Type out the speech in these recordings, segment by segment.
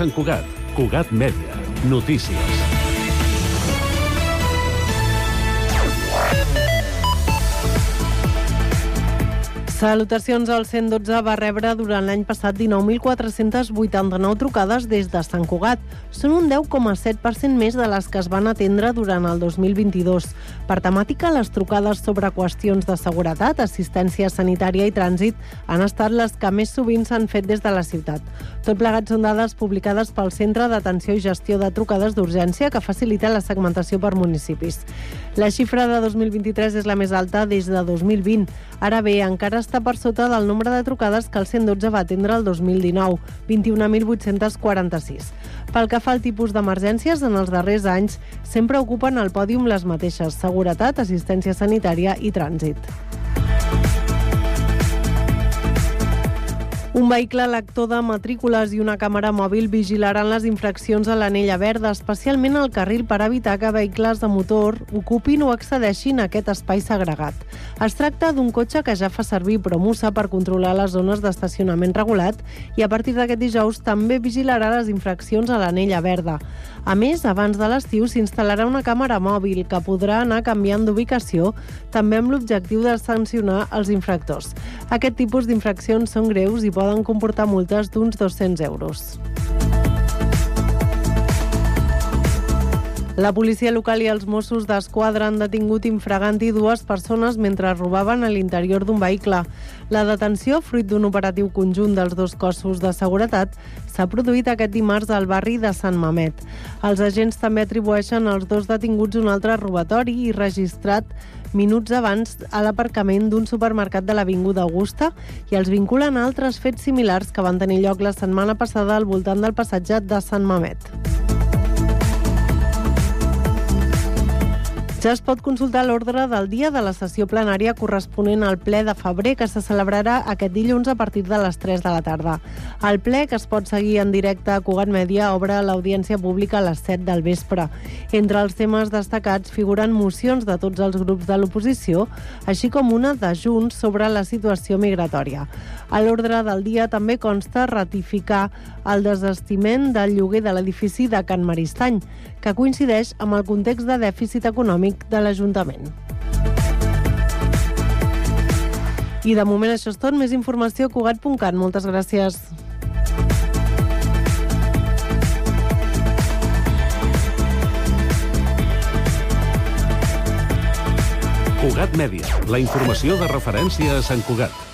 Sant Cugat, Cugat Mèdia, notícies. Salutacions al 112 va rebre durant l'any passat 19.489 trucades des de Sant Cugat. Són un 10,7% més de les que es van atendre durant el 2022. Per temàtica, les trucades sobre qüestions de seguretat, assistència sanitària i trànsit han estat les que més sovint s'han fet des de la ciutat. Tot plegat són dades publicades pel Centre d'Atenció i Gestió de Trucades d'Urgència que facilita la segmentació per municipis. La xifra de 2023 és la més alta des de 2020. Ara bé, encara està per sota del nombre de trucades que el 112 va atendre el 2019, 21.846. Pel que fa al tipus d'emergències, en els darrers anys sempre ocupen el pòdium les mateixes, seguretat, assistència sanitària i trànsit. Un vehicle lector de matrícules i una càmera mòbil vigilaran les infraccions a l'anella verda, especialment al carril per evitar que vehicles de motor ocupin o accedeixin a aquest espai segregat. Es tracta d'un cotxe que ja fa servir Promusa per controlar les zones d'estacionament regulat i a partir d'aquest dijous també vigilarà les infraccions a l'anella verda. A més, abans de l'estiu s'instal·larà una càmera mòbil que podrà anar canviant d'ubicació, també amb l'objectiu de sancionar els infractors. Aquest tipus d'infraccions són greus i poden comportar multes d'uns 200 euros. La policia local i els Mossos d'Esquadra han detingut infraganti dues persones mentre robaven a l'interior d'un vehicle. La detenció, fruit d'un operatiu conjunt dels dos cossos de seguretat, s'ha produït aquest dimarts al barri de Sant Mamet. Els agents també atribueixen als dos detinguts un altre robatori i registrat minuts abans a l'aparcament d'un supermercat de l'Avinguda Augusta i els vinculen a altres fets similars que van tenir lloc la setmana passada al voltant del passatge de Sant Mamet. Ja es pot consultar l'ordre del dia de la sessió plenària corresponent al ple de febrer que se celebrarà aquest dilluns a partir de les 3 de la tarda. El ple, que es pot seguir en directe a Cugat Mèdia, obre l'audiència pública a les 7 del vespre. Entre els temes destacats figuren mocions de tots els grups de l'oposició, així com una de Junts sobre la situació migratòria. A l'ordre del dia també consta ratificar el desestiment del lloguer de l'edifici de Can Maristany, que coincideix amb el context de dèficit econòmic de l'Ajuntament. I de moment això és tot. Més informació a Cugat.cat. Moltes gràcies. Cugat Mèdia, la informació de referència a Sant Cugat.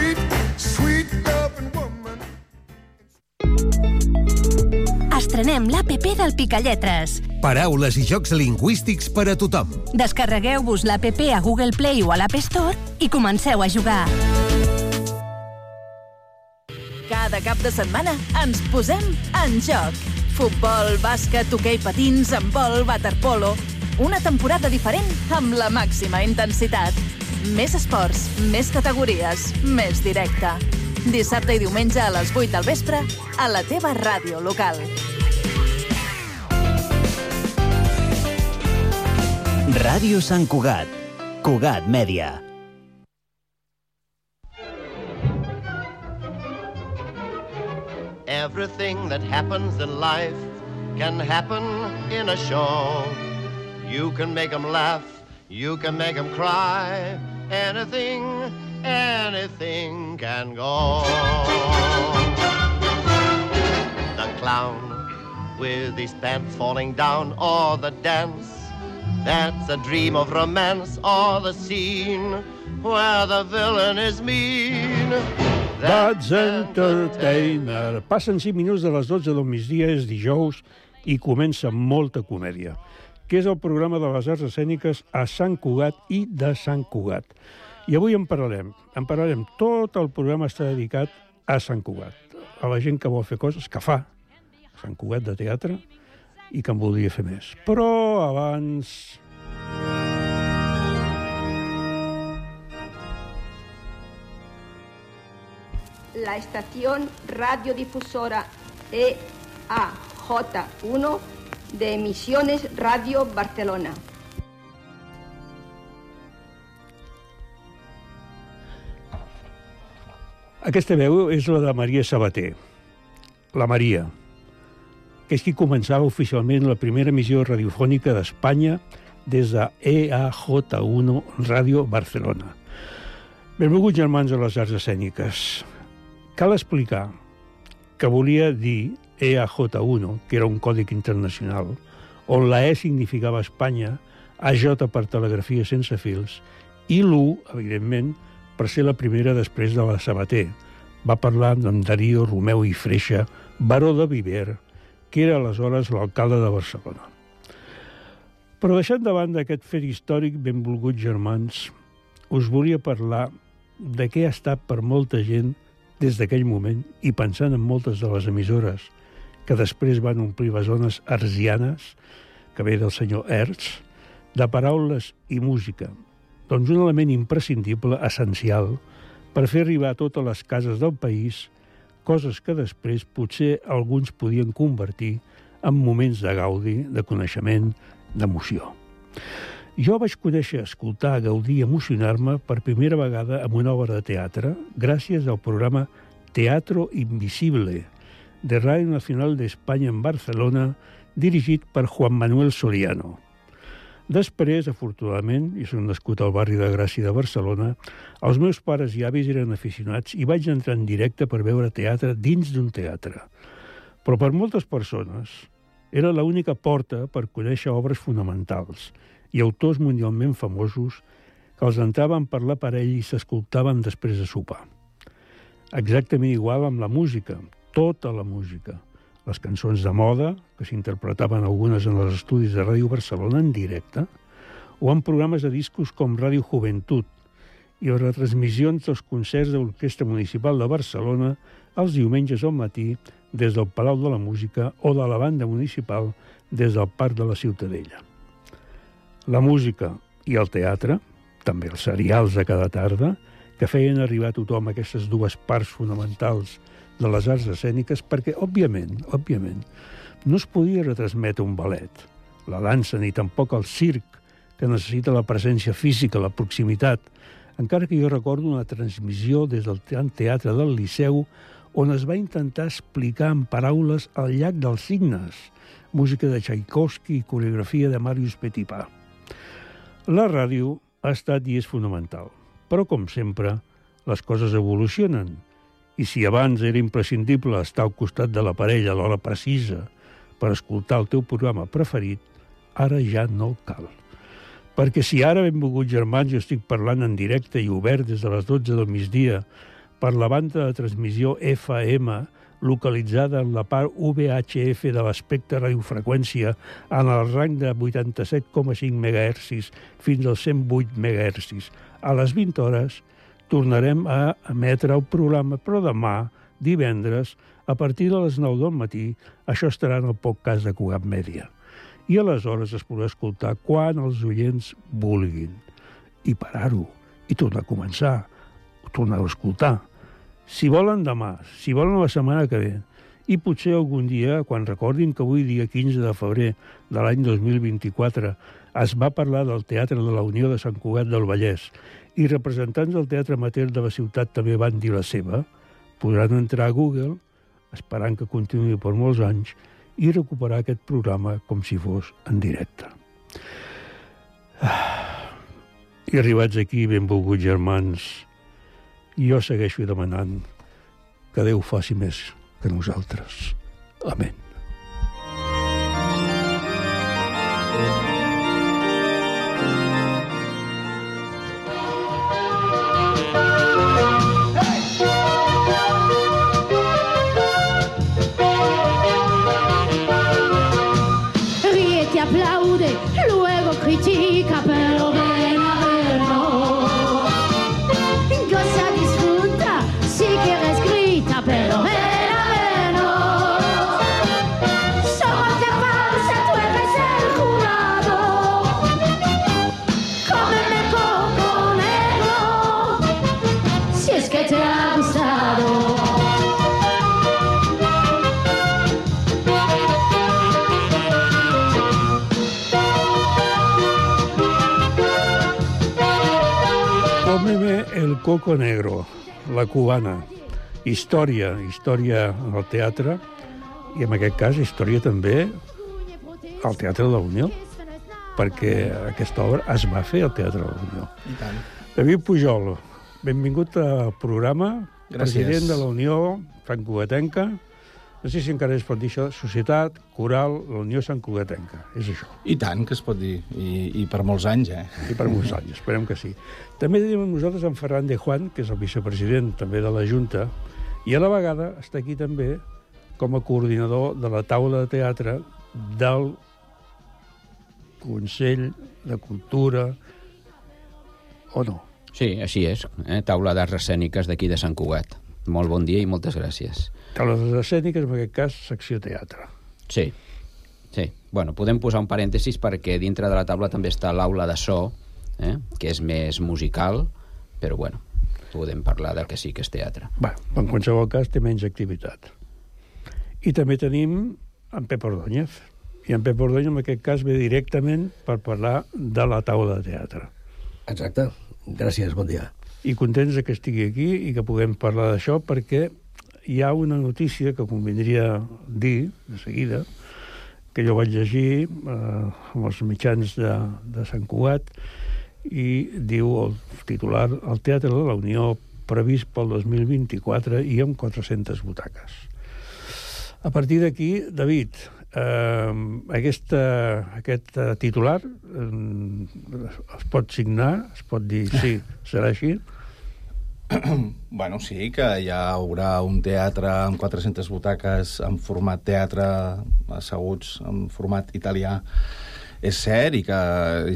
Estrenem l'APP del Picalletres. Paraules i jocs lingüístics per a tothom. Descarregueu-vos l'APP a Google Play o a l'App Store i comenceu a jugar. Cada cap de setmana ens posem en joc. Futbol, bàsquet, hoquei patins, handbol, waterpolo... Una temporada diferent amb la màxima intensitat. Més esports, més categories, més directe. Dissabte i diumenge a les 8 del vespre a la teva ràdio local. Ràdio Sant Cugat, Cugat Mèdia. Everything that happens in life can happen in a show. You can make them laugh, you can make them cry. Anything, anything can go. The clown with his pants falling down, or the dance that's a dream of romance, or the scene where the villain is mean. That's Entertainer. Passen 5 minuts de les 12 del migdia, és dijous, i comença molta comèdia, que és el programa de les arts escèniques a Sant Cugat i de Sant Cugat. I avui en parlarem. En parlarem. Tot el programa està dedicat a Sant Cugat, a la gent que vol fer coses, que fa Sant Cugat de teatre, i que en voldria fer més. Però abans... la estación radiodifusora EAJ1 de Emisiones Radio Barcelona. Aquesta veu és la de Maria Sabater, la Maria, que és qui començava oficialment la primera emissió radiofònica d'Espanya des de EAJ1 Ràdio Barcelona. Benvolguts germans a les arts escèniques. Cal explicar que volia dir EAJ1, que era un còdic internacional, on la E significava Espanya, AJ per telegrafia sense fils, i l'1, evidentment, per ser la primera després de la Sabater. Va parlar amb Darío Romeu i Freixa, baró de Viver, que era aleshores l'alcalde de Barcelona. Però deixant de banda aquest fet històric, benvolguts germans, us volia parlar de què ha estat per molta gent des d'aquell moment i pensant en moltes de les emissores que després van omplir les zones arsianes, que ve del senyor Hertz, de paraules i música, doncs un element imprescindible, essencial, per fer arribar a totes les cases del país coses que després potser alguns podien convertir en moments de gaudi, de coneixement, d'emoció. Jo vaig conèixer, escoltar, gaudir i emocionar-me per primera vegada amb una obra de teatre gràcies al programa Teatro Invisible de Radio Nacional d'Espanya en Barcelona dirigit per Juan Manuel Soriano. Després, afortunadament, i soc nascut al barri de Gràcia de Barcelona, els meus pares i avis eren aficionats i vaig entrar en directe per veure teatre dins d'un teatre. Però per moltes persones era l'única porta per conèixer obres fonamentals i autors mundialment famosos que els entraven per l'aparell i s'escoltaven després de sopar. Exactament igual amb la música, tota la música – les cançons de moda, que s'interpretaven algunes en els estudis de Ràdio Barcelona en directe, o en programes de discos com Ràdio Joventut i les retransmissions dels concerts de l'Orquestra Municipal de Barcelona els diumenges al matí des del Palau de la Música o de la banda municipal des del Parc de la Ciutadella. La música i el teatre, també els serials de cada tarda, que feien arribar a tothom aquestes dues parts fonamentals de les arts escèniques perquè, òbviament, òbviament, no es podia retransmetre un ballet, la dansa ni tampoc el circ, que necessita la presència física, la proximitat, encara que jo recordo una transmissió des del teatre del Liceu on es va intentar explicar en paraules el llac dels signes, música de Tchaikovsky i coreografia de Marius Petipa. La ràdio ha estat i és fonamental, però, com sempre, les coses evolucionen i si abans era imprescindible estar al costat de l'aparell a l'hora precisa per escoltar el teu programa preferit, ara ja no cal. Perquè si ara, benvolguts germans, jo estic parlant en directe i obert des de les 12 del migdia per la banda de transmissió FM localitzada en la part VHF de l'espectre radiofreqüència en el rang de 87,5 MHz fins als 108 MHz a les 20 hores, tornarem a emetre el programa, però demà, divendres, a partir de les 9 del matí, això estarà en el podcast de Cugat Mèdia. I aleshores es podrà escoltar quan els oients vulguin. I parar-ho, i tornar a començar, tornar a escoltar. Si volen demà, si volen la setmana que ve, i potser algun dia, quan recordin que avui, dia 15 de febrer de l'any 2024, es va parlar del Teatre de la Unió de Sant Cugat del Vallès i representants del Teatre Amateur de la ciutat també van dir la seva, podran entrar a Google, esperant que continuï per molts anys, i recuperar aquest programa com si fos en directe. I arribats aquí, benvolguts germans, jo segueixo demanant que Déu faci més que nosaltres. Amén. Coco Negro, La Cubana, Història, història al teatre, i en aquest cas història també al Teatre de la Unió, perquè aquesta obra es va fer al Teatre de la Unió. I tant. David Pujol, benvingut al programa, Gràcies. president de la Unió Cugatenca. No sé si encara es pot dir això, Societat Coral La Unió Cugatenca. És això. I tant que es pot dir, i, i per molts anys, eh? I per molts anys, esperem que sí. També tenim amb nosaltres en Ferran de Juan, que és el vicepresident també de la Junta, i a la vegada està aquí també com a coordinador de la taula de teatre del Consell de Cultura, o no? Sí, així és. Eh? Taula d'arts escèniques d'aquí de Sant Cugat. Molt bon dia i moltes gràcies. Taula de escèniques, en aquest cas, secció teatre. Sí, sí. Bueno, podem posar un parèntesis perquè dintre de la taula també està l'aula de so, eh? que és més musical, però bueno, podem parlar de que sí que és teatre. Bé, en qualsevol cas té menys activitat. I també tenim en Pep Ordóñez. I en Pep Ordóñez, en aquest cas, ve directament per parlar de la taula de teatre. Exacte. Gràcies, bon dia. I contents que estigui aquí i que puguem parlar d'això perquè hi ha una notícia que convindria dir de seguida, que jo vaig llegir eh, amb els mitjans de, de Sant Cugat i diu el titular el Teatre de la Unió previst pel 2024 i amb 400 butaques. A partir d'aquí, David, eh, aquesta, aquest eh, titular eh, es pot signar, es pot dir sí, serà així? bueno, sí, que hi haurà un teatre amb 400 butaques en format teatre asseguts en format italià és cert i que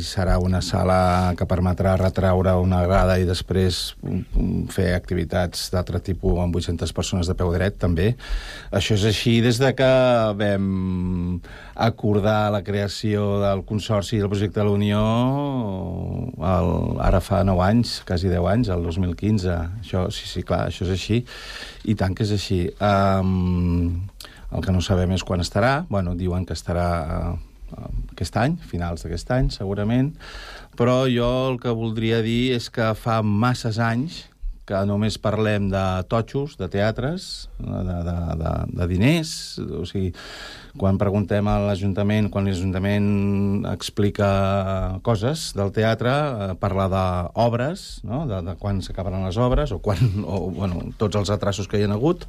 serà una sala que permetrà retraure una grada i després mm, fer activitats d'altre tipus amb 800 persones de peu dret, també. Això és així des de que vam acordar la creació del Consorci del projecte de la Unió el, ara fa 9 anys, quasi 10 anys, el 2015. Això, sí, sí, clar, això és així. I tant que és així. Um, el que no sabem és quan estarà. Bueno, diuen que estarà aquest any, finals d'aquest any, segurament, però jo el que voldria dir és que fa masses anys que només parlem de totxos, de teatres, de, de, de, de diners, o sigui, quan preguntem a l'Ajuntament, quan l'Ajuntament explica coses del teatre, eh, parla d'obres, no? de, de quan s'acabaran les obres, o, quan, o bueno, tots els atrasos que hi ha hagut,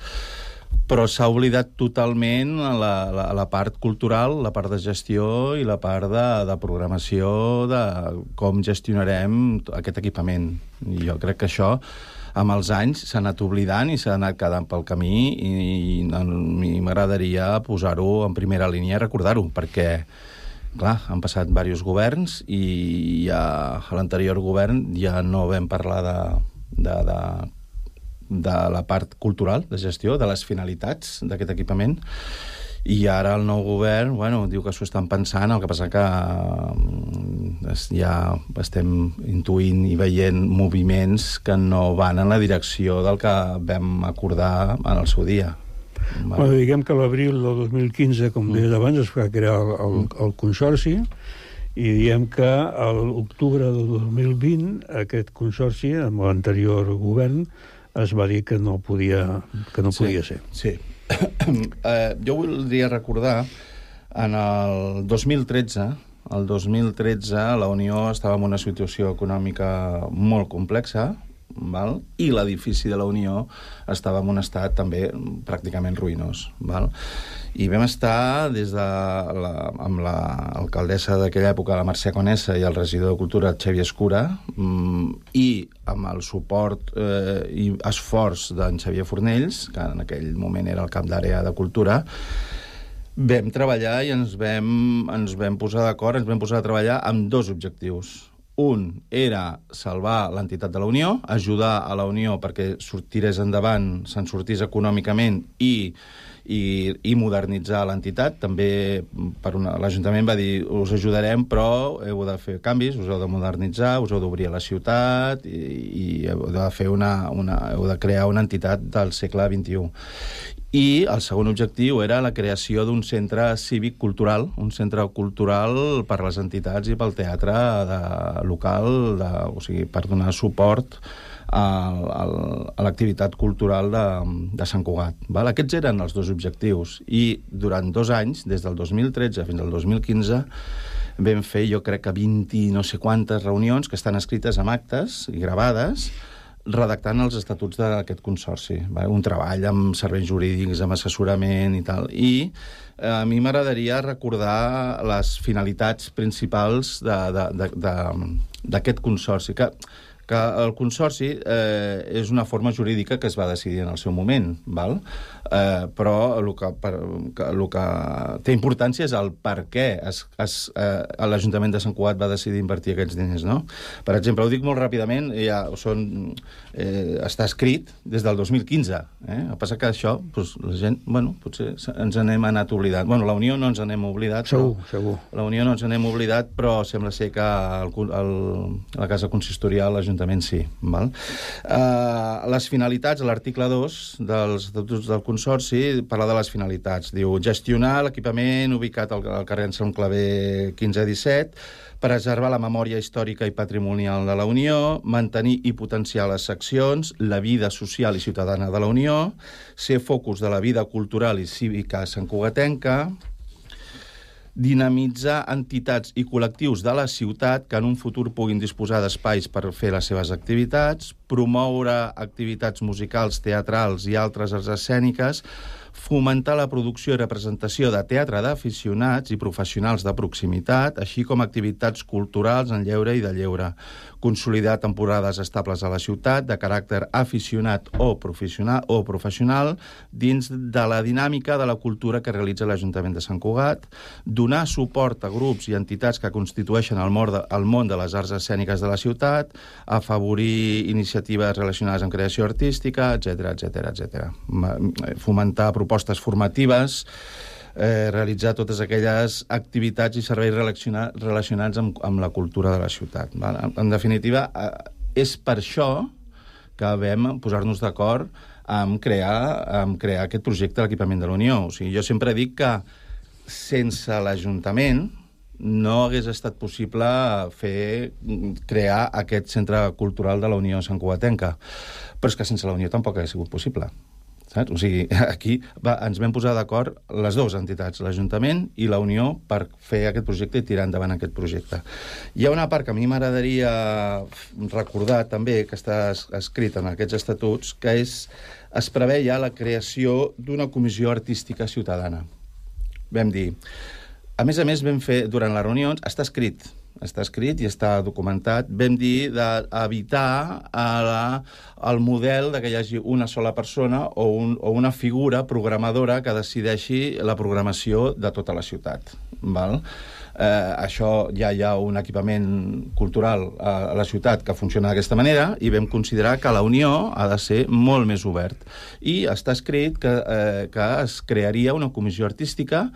però s'ha oblidat totalment la, la, la part cultural, la part de gestió i la part de, de programació de com gestionarem aquest equipament. I jo crec que això amb els anys s'ha anat oblidant i s'ha anat quedant pel camí i, i mi m'agradaria posar-ho en primera línia i recordar-ho, perquè clar, han passat diversos governs i ja a l'anterior govern ja no vam parlar de, de, de de la part cultural, de gestió, de les finalitats d'aquest equipament, i ara el nou govern, bueno, diu que s'ho estan pensant, el que passa que mm, ja estem intuint i veient moviments que no van en la direcció del que vam acordar en el seu dia. Bueno, diguem que l'abril del 2015, com deies mm. abans, es va crear el, el, el Consorci, i diem que a l'octubre del 2020 aquest Consorci, amb l'anterior govern, es va dir que no podia, que no sí, podia ser. Sí. uh, jo voldria recordar, en el 2013, el 2013 la Unió estava en una situació econòmica molt complexa, val? i l'edifici de la Unió estava en un estat també pràcticament ruïnós. Val? I vam estar des de la, amb l'alcaldessa la d'aquella època, la Mercè Conessa, i el regidor de Cultura, Xavier Escura, mmm, i amb el suport eh, i esforç d'en Xavier Fornells, que en aquell moment era el cap d'àrea de Cultura, vam treballar i ens vam, ens vam posar d'acord, ens vam posar a treballar amb dos objectius un era salvar l'entitat de la Unió, ajudar a la Unió perquè sortirés endavant, se'n sortís econòmicament i, i, i modernitzar l'entitat. També per l'Ajuntament va dir us ajudarem, però heu de fer canvis, us heu de modernitzar, us heu d'obrir la ciutat i, i heu de fer una, una, heu de crear una entitat del segle XXI i el segon objectiu era la creació d'un centre cívic-cultural, un centre cultural per les entitats i pel teatre de, local, de, o sigui, per donar suport a, a, a l'activitat cultural de, de Sant Cugat. Val? Aquests eren els dos objectius i durant dos anys, des del 2013 fins al 2015, vam fer jo crec que 20 no sé quantes reunions que estan escrites amb actes i gravades redactant els estatuts d'aquest consorci. Va? Un treball amb serveis jurídics, amb assessorament i tal. I eh, a mi m'agradaria recordar les finalitats principals d'aquest consorci, que que el consorci eh, és una forma jurídica que es va decidir en el seu moment, val? Eh, però el que, per, que, el que té importància és el per què es, es, eh, l'Ajuntament de Sant Cugat va decidir invertir aquests diners, no? Per exemple, ho dic molt ràpidament, ja són, eh, està escrit des del 2015, eh? El que passa que això, doncs, la gent, bueno, potser ens n'hem anat oblidat. Bueno, la Unió no ens n'hem oblidat. Segur, però, segur. La Unió no ens n'hem oblidat, però sembla ser que el, el, la Casa Consistorial, l'Ajuntament sí. Val? Uh, les finalitats, l'article 2 dels estatuts del Consorci, parla de les finalitats. Diu, gestionar l'equipament ubicat al, al carrer Sant Claver 15-17, preservar la memòria històrica i patrimonial de la Unió, mantenir i potenciar les seccions, la vida social i ciutadana de la Unió, ser focus de la vida cultural i cívica santcugatenca, dinamitzar entitats i col·lectius de la ciutat que en un futur puguin disposar d'espais per fer les seves activitats, promoure activitats musicals, teatrals i altres arts escèniques, fomentar la producció i representació de teatre d'aficionats i professionals de proximitat, així com activitats culturals en lleure i de lleure, consolidar temporades estables a la ciutat de caràcter aficionat o professional, o professional dins de la dinàmica de la cultura que realitza l'Ajuntament de Sant Cugat, donar suport a grups i entitats que constitueixen el de, el món de les arts escèniques de la ciutat, afavorir iniciatives relacionades amb creació artística, etc etc etc. Fomentar propostes formatives, eh, realitzar totes aquelles activitats i serveis relaciona relacionats amb, amb la cultura de la ciutat. Val? En, en definitiva, eh, és per això que vam posar-nos d'acord amb crear, amb crear aquest projecte de l'equipament de la Unió. O sigui, jo sempre dic que sense l'Ajuntament no hagués estat possible fer, crear aquest centre cultural de la Unió Sant Cugatenca. Però és que sense la Unió tampoc hauria sigut possible. Saps? O sigui, aquí va, ens vam posar d'acord les dues entitats, l'Ajuntament i la Unió, per fer aquest projecte i tirar endavant aquest projecte. Hi ha una part que a mi m'agradaria recordar també, que està escrita en aquests estatuts, que és es preveia la creació d'una comissió artística ciutadana. Vam dir, a més a més, vam fer, durant les reunions, està escrit, està escrit i està documentat, vam dir d'evitar la, el model de que hi hagi una sola persona o, un, o una figura programadora que decideixi la programació de tota la ciutat. Val? Eh, això ja hi ha un equipament cultural a, a la ciutat que funciona d'aquesta manera i vam considerar que la Unió ha de ser molt més obert. I està escrit que, eh, que es crearia una comissió artística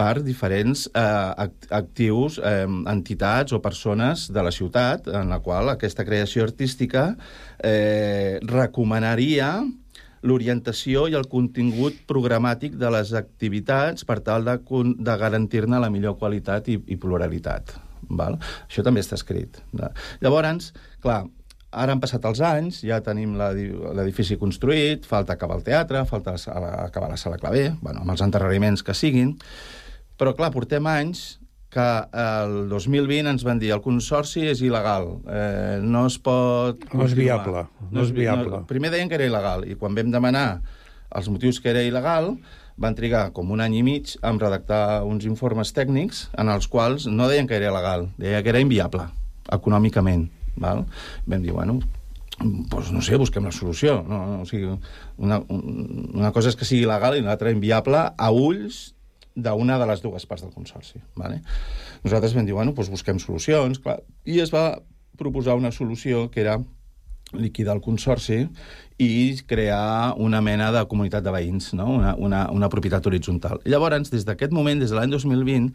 per diferents eh, actius, eh, entitats o persones de la ciutat, en la qual aquesta creació artística eh, recomanaria l'orientació i el contingut programàtic de les activitats per tal de, de garantir-ne la millor qualitat i, i pluralitat. Val? Això també està escrit. Llavors, clar, ara han passat els anys, ja tenim l'edifici construït, falta acabar el teatre, falta acabar la sala claver, bueno, amb els enterraments que siguin, però, clar, portem anys que el 2020 ens van dir el consorci és il·legal, eh, no es pot... No és viable, no és viable. No, primer deien que era il·legal, i quan vam demanar els motius que era il·legal, van trigar com un any i mig a redactar uns informes tècnics en els quals no deien que era il·legal, deia que era inviable, econòmicament. Val? Vam dir, bueno, doncs no sé, busquem la solució. No, no, o sigui, una, una cosa és que sigui il·legal i l'altra inviable a ulls d'una de les dues parts del consorci. Vale? Nosaltres vam dir, bueno, doncs busquem solucions, clar, i es va proposar una solució que era liquidar el consorci i crear una mena de comunitat de veïns, no? una, una, una propietat horitzontal. Llavors, des d'aquest moment, des de l'any 2020,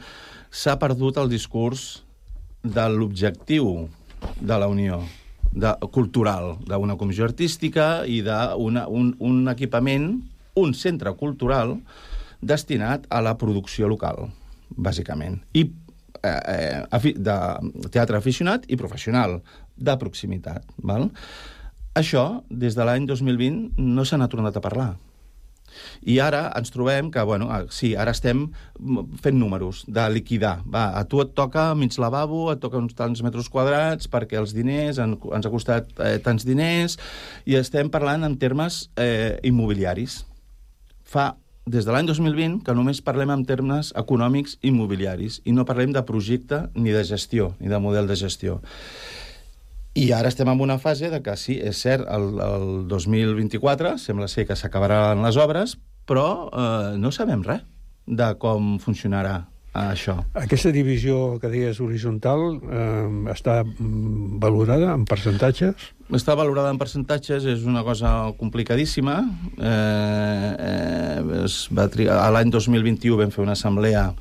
s'ha perdut el discurs de l'objectiu de la Unió de, cultural, d'una comissió artística i d'un un, un equipament, un centre cultural, destinat a la producció local, bàsicament. I eh, eh, de teatre aficionat i professional, de proximitat. Val? Això, des de l'any 2020, no se n'ha tornat a parlar. I ara ens trobem que, bueno, ah, sí, ara estem fent números de liquidar. Va, a tu et toca mig lavabo, et toca uns tants metres quadrats, perquè els diners en, ens ha costat eh, tants diners, i estem parlant en termes eh, immobiliaris. Fa des de l'any 2020 que només parlem en termes econòmics immobiliaris i no parlem de projecte ni de gestió, ni de model de gestió. I ara estem en una fase de que sí, és cert, el, el 2024 sembla ser que s'acabaran les obres, però eh, no sabem res de com funcionarà això. Aquesta divisió que deies horitzontal eh, està mm, valorada en percentatges? Està valorada en percentatges, és una cosa complicadíssima. Eh, eh, es va trigar, L'any 2021 vam fer una assemblea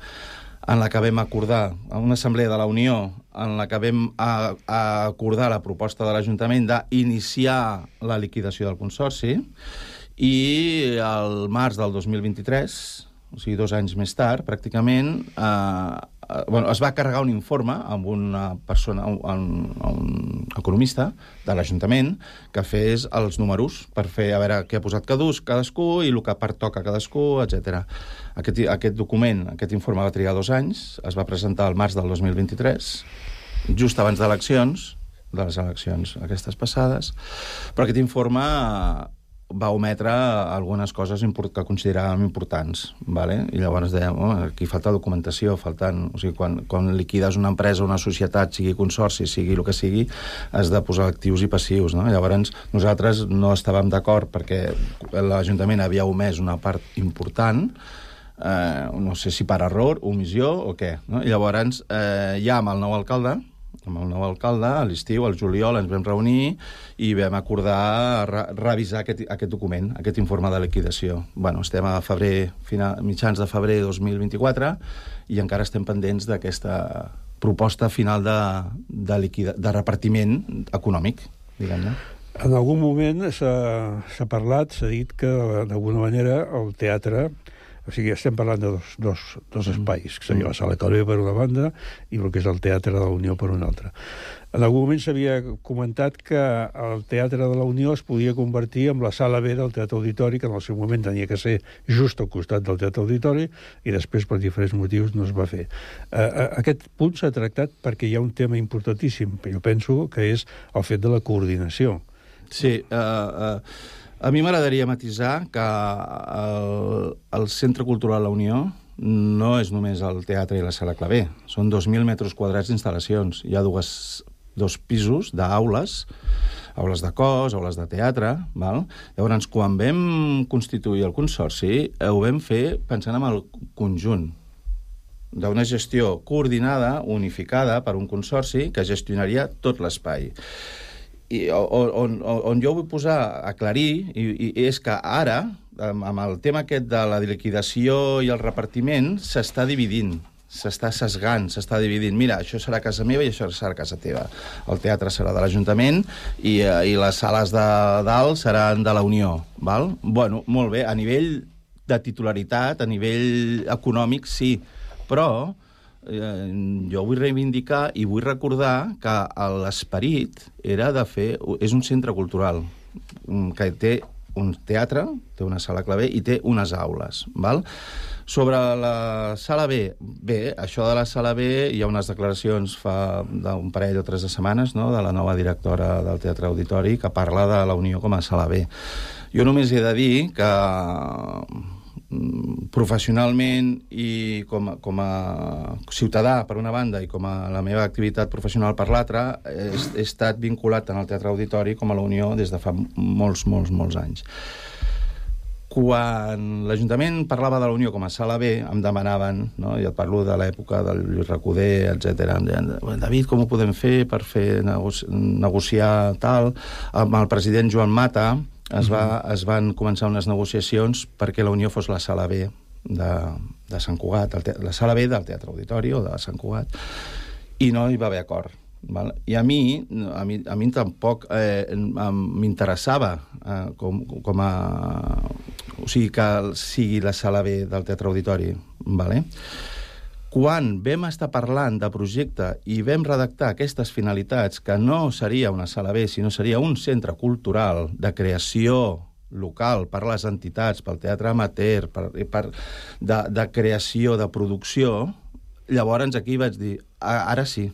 en la que vam acordar, una assemblea de la Unió, en la que vam a, a acordar la proposta de l'Ajuntament d'iniciar la liquidació del Consorci, i al març del 2023, o sigui, dos anys més tard, pràcticament, eh, eh, bueno, es va carregar un informe amb una persona, un, un economista de l'Ajuntament que fes els números per fer a veure què ha posat cadus, cadascú i el que pertoca cadascú, etc. Aquest, aquest document, aquest informe va trigar dos anys, es va presentar al març del 2023, just abans d'eleccions, de les eleccions aquestes passades, però aquest informe va ometre algunes coses que consideràvem importants, vale? i llavors dèiem, oh, aquí falta documentació, faltant... O sigui, quan, quan liquides una empresa, una societat, sigui consorci, sigui el que sigui, has de posar actius i passius. No? Llavors, nosaltres no estàvem d'acord perquè l'Ajuntament havia omès una part important, eh, no sé si per error, omissió o què. No? I llavors, eh, ja amb el nou alcalde, amb el nou alcalde, a l'estiu, al juliol, ens vam reunir i vam acordar re revisar aquest, aquest document, aquest informe de liquidació. Bueno, estem a febrer, final, mitjans de febrer 2024 i encara estem pendents d'aquesta proposta final de, de, liquida, de repartiment econòmic, diguem-ne. En algun moment s'ha parlat, s'ha dit que d'alguna manera el teatre o sigui, estem parlant de dos, dos, dos mm. espais, que seria la Sala Calvé per una banda i el que és el Teatre de la Unió per una altra. En algun moment s'havia comentat que el Teatre de la Unió es podia convertir en la Sala B del Teatre Auditori, que en el seu moment tenia que ser just al costat del Teatre Auditori, i després, per diferents motius, no es va fer. Uh, aquest punt s'ha tractat perquè hi ha un tema importantíssim, jo penso que és el fet de la coordinació. Sí, uh, uh a mi m'agradaria matisar que el, el Centre Cultural La Unió no és només el teatre i la sala clavé. Són 2.000 metres quadrats d'instal·lacions. Hi ha dues, dos pisos d'aules, aules de cos, aules de teatre... Val? Llavors, quan vam constituir el Consorci, ho vam fer pensant en el conjunt d'una gestió coordinada, unificada per un consorci que gestionaria tot l'espai i on, on, on jo vull posar, aclarir, i, i és que ara, amb, amb el tema aquest de la liquidació i el repartiment, s'està dividint s'està sesgant, s'està dividint. Mira, això serà casa meva i això serà casa teva. El teatre serà de l'Ajuntament i, eh, i les sales de dalt seran de la Unió. Val? Bueno, molt bé, a nivell de titularitat, a nivell econòmic, sí, però eh, jo vull reivindicar i vull recordar que l'esperit era de fer... És un centre cultural mm, que té un teatre, té una sala clave i té unes aules, val? Sobre la sala B, bé, això de la sala B hi ha unes declaracions fa d'un parell o tres de setmanes no? de la nova directora del Teatre Auditori que parla de la Unió com a sala B. Jo només he de dir que professionalment i com a, com a ciutadà, per una banda, i com a la meva activitat professional per l'altra, he, he estat vinculat tant al Teatre Auditori com a la Unió des de fa molts, molts, molts anys. Quan l'Ajuntament parlava de la Unió com a sala B, em demanaven, no? i et parlo de l'època del Lluís Recoder, etc. em deien, David, com ho podem fer per fer negoci negociar tal? Amb el president Joan Mata, es, va, es van començar unes negociacions perquè la Unió fos la sala B de, de Sant Cugat, el la sala B del Teatre Auditori o de Sant Cugat, i no hi va haver acord. Val? I a mi, a mi, a mi tampoc eh, m'interessava eh, com, com a... O sigui, que sigui la sala B del Teatre Auditori. Vale? Quan vam estar parlant de projecte i vam redactar aquestes finalitats, que no seria una sala B, sinó seria un centre cultural de creació local per les entitats, pel teatre amateur, per, per, de, de creació, de producció, llavors aquí vaig dir, ara sí,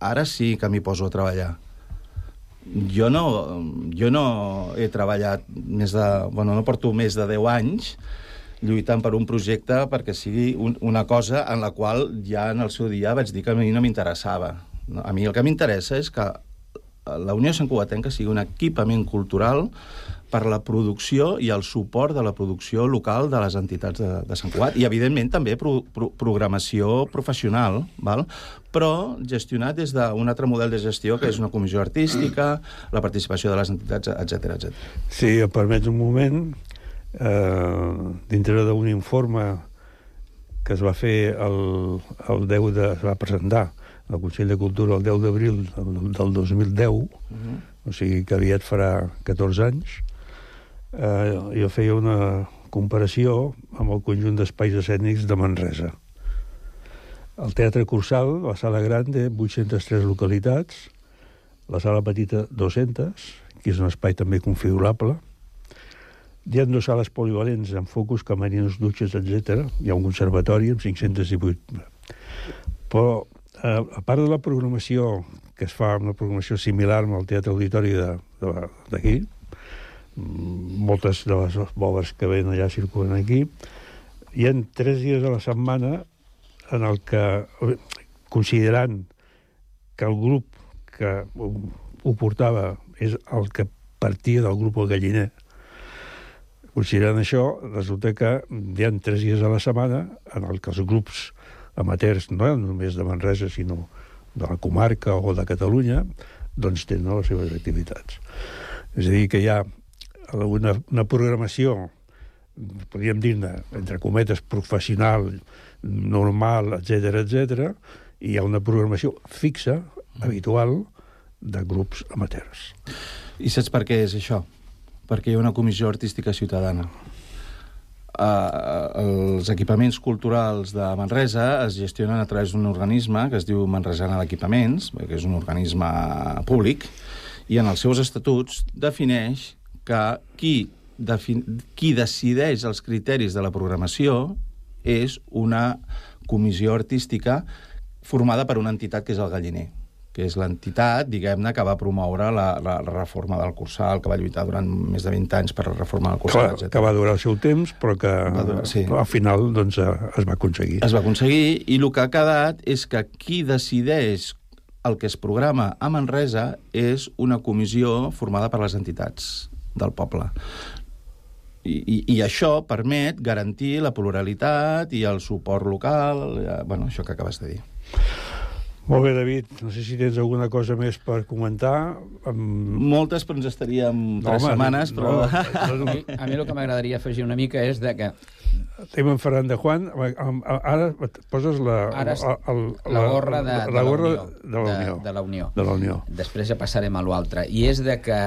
ara sí que m'hi poso a treballar. Jo no, jo no he treballat més de... Bueno, no porto més de 10 anys lluitant per un projecte perquè sigui un, una cosa en la qual ja en el seu dia vaig dir que a mi no m'interessava. A mi el que m'interessa és que la Unió Sant Cugatenca sigui un equipament cultural per la producció i el suport de la producció local de les entitats de, de Sant Cugat i, evidentment, també pro, pro, programació professional, val? però gestionat des d'un altre model de gestió, que és una comissió artística, la participació de les entitats, etc etc. Sí, em permets un moment, eh, dintre d'un informe que es va fer el, el 10 de... es va presentar al Consell de Cultura el 10 d'abril del 2010, uh -huh. o sigui que aviat farà 14 anys, eh, jo feia una comparació amb el conjunt d'espais escènics de Manresa. El Teatre Cursal, la sala gran, té 803 localitats, la sala petita 200, que és un espai també configurable. Hi ha dues sales polivalents amb focus, camerins, dutxes, etc. Hi ha un conservatori amb 518. Però eh, a part de la programació que es fa una programació similar amb el Teatre Auditori d'aquí, mm, moltes de les obres que ven allà circulen aquí, hi ha tres dies a la setmana en el que, considerant que el grup que ho portava és el que partia del grup El Galliner, considerant això, resulta que hi ha tres dies a la setmana en el que els grups amateurs, no només de Manresa, sinó de la comarca o de Catalunya, doncs tenen les seves activitats. És a dir, que hi ha una, una programació, podríem dir-ne, entre cometes, professional, normal, etc etc, i hi ha una programació fixa, habitual, de grups amateurs. I saps per què és això? Perquè hi ha una comissió artística ciutadana. Eh, els equipaments culturals de Manresa es gestionen a través d'un organisme que es diu Manresana d'Equipaments, que és un organisme públic, i en els seus estatuts defineix que qui, defi qui decideix els criteris de la programació és una comissió artística formada per una entitat que és el Galliner que és l'entitat, diguem-ne, que va promoure la, la, la reforma del Cursal, que va lluitar durant més de 20 anys per la reforma del Cursal, etc. Que va durar el seu temps, però que durar, sí. al final doncs, eh, es va aconseguir. Es va aconseguir, i el que ha quedat és que qui decideix el que es programa a Manresa és una comissió formada per les entitats del poble. I, i, i això permet garantir la pluralitat i el suport local, eh, bueno, això que acabes de dir. Molt bé, David. No sé si tens alguna cosa més per comentar. Amb... Moltes, però ens estaríem no, tres home, setmanes. Però... No, no, a, mi, a mi el que m'agradaria afegir una mica és de que... Tenim en Ferran de Juan. Ara poses la... Ara la, el, la, la gorra de, la, la gorra de, la Unió. De, de la Unió. De la Unió. Després ja passarem a l'altre. I és de que